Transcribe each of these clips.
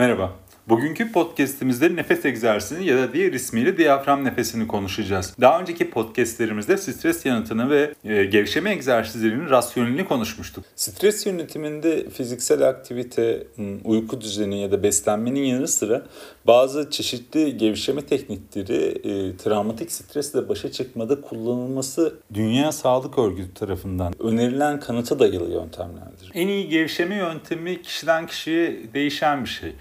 Merhaba. Bugünkü podcast'imizde nefes egzersizini ya da diğer ismiyle diyafram nefesini konuşacağız. Daha önceki podcast'lerimizde stres yanıtını ve e, gevşeme egzersizlerinin rasyonelini konuşmuştuk. Stres yönetiminde fiziksel aktivite, uyku düzeni ya da beslenmenin yanı sıra bazı çeşitli gevşeme teknikleri e, travmatik stresle başa çıkmada kullanılması Dünya Sağlık Örgütü tarafından önerilen kanıta dayalı yöntemlerdir. En iyi gevşeme yöntemi kişiden kişiye değişen bir şey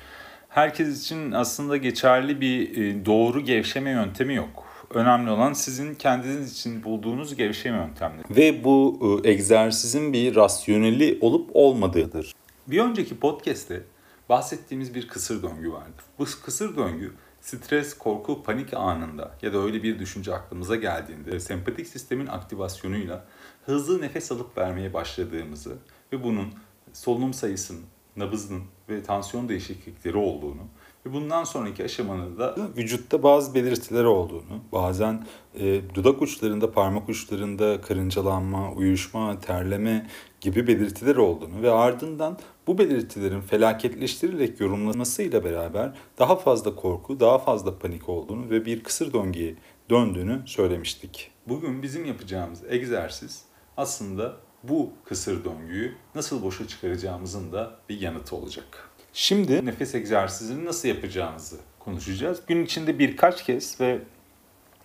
herkes için aslında geçerli bir e, doğru gevşeme yöntemi yok. Önemli olan sizin kendiniz için bulduğunuz gevşeme yöntemleri. Ve bu e, egzersizin bir rasyoneli olup olmadığıdır. Bir önceki podcast'te bahsettiğimiz bir kısır döngü vardı. Bu kısır döngü stres, korku, panik anında ya da öyle bir düşünce aklımıza geldiğinde sempatik sistemin aktivasyonuyla hızlı nefes alıp vermeye başladığımızı ve bunun solunum sayısının nabızın ve tansiyon değişiklikleri olduğunu ve bundan sonraki aşamanın da vücutta bazı belirtileri olduğunu, bazen e, dudak uçlarında, parmak uçlarında karıncalanma, uyuşma, terleme gibi belirtiler olduğunu ve ardından bu belirtilerin felaketleştirilerek yorumlanmasıyla beraber daha fazla korku, daha fazla panik olduğunu ve bir kısır döngüye döndüğünü söylemiştik. Bugün bizim yapacağımız egzersiz aslında bu kısır döngüyü nasıl boşa çıkaracağımızın da bir yanıtı olacak. Şimdi nefes egzersizini nasıl yapacağımızı konuşacağız. Gün içinde birkaç kez ve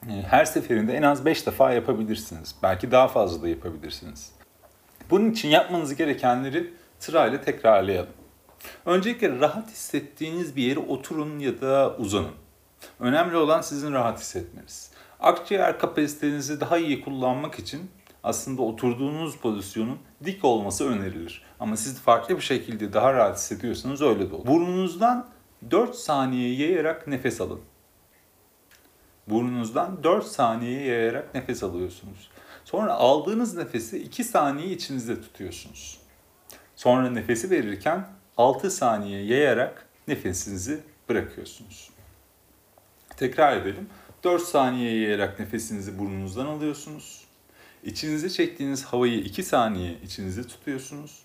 e, her seferinde en az 5 defa yapabilirsiniz. Belki daha fazla da yapabilirsiniz. Bunun için yapmanız gerekenleri sırayla tekrarlayalım. Öncelikle rahat hissettiğiniz bir yere oturun ya da uzanın. Önemli olan sizin rahat hissetmeniz. Akciğer kapasitenizi daha iyi kullanmak için aslında oturduğunuz pozisyonun dik olması önerilir. Ama siz farklı bir şekilde daha rahat hissediyorsanız öyle de olur. Burnunuzdan 4 saniye yayarak nefes alın. Burnunuzdan 4 saniye yayarak nefes alıyorsunuz. Sonra aldığınız nefesi 2 saniye içinizde tutuyorsunuz. Sonra nefesi verirken 6 saniye yayarak nefesinizi bırakıyorsunuz. Tekrar edelim. 4 saniye yayarak nefesinizi burnunuzdan alıyorsunuz. İçinize çektiğiniz havayı 2 saniye içinizde tutuyorsunuz.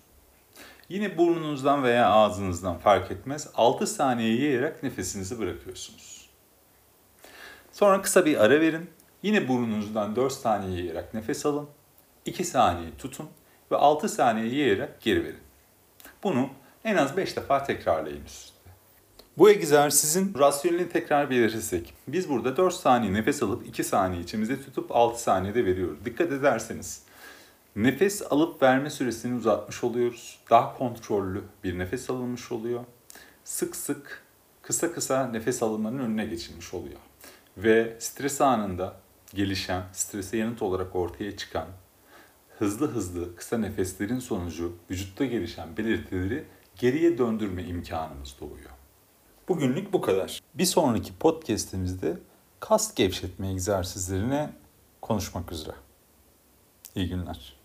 Yine burnunuzdan veya ağzınızdan fark etmez 6 saniye yayarak nefesinizi bırakıyorsunuz. Sonra kısa bir ara verin. Yine burnunuzdan 4 saniye yayarak nefes alın. 2 saniye tutun ve 6 saniye yayarak geri verin. Bunu en az 5 defa tekrarlayın üst bu egzersizin rasyonelini tekrar belirtirsek. Biz burada 4 saniye nefes alıp 2 saniye içimizde tutup 6 saniyede veriyoruz. Dikkat ederseniz nefes alıp verme süresini uzatmış oluyoruz. Daha kontrollü bir nefes alınmış oluyor. Sık sık kısa kısa nefes alınmanın önüne geçilmiş oluyor. Ve stres anında gelişen, strese yanıt olarak ortaya çıkan hızlı hızlı kısa nefeslerin sonucu vücutta gelişen belirtileri geriye döndürme imkanımız doğuyor. Bugünlük bu kadar. Bir sonraki podcast'imizde kas gevşetme egzersizlerine konuşmak üzere. İyi günler.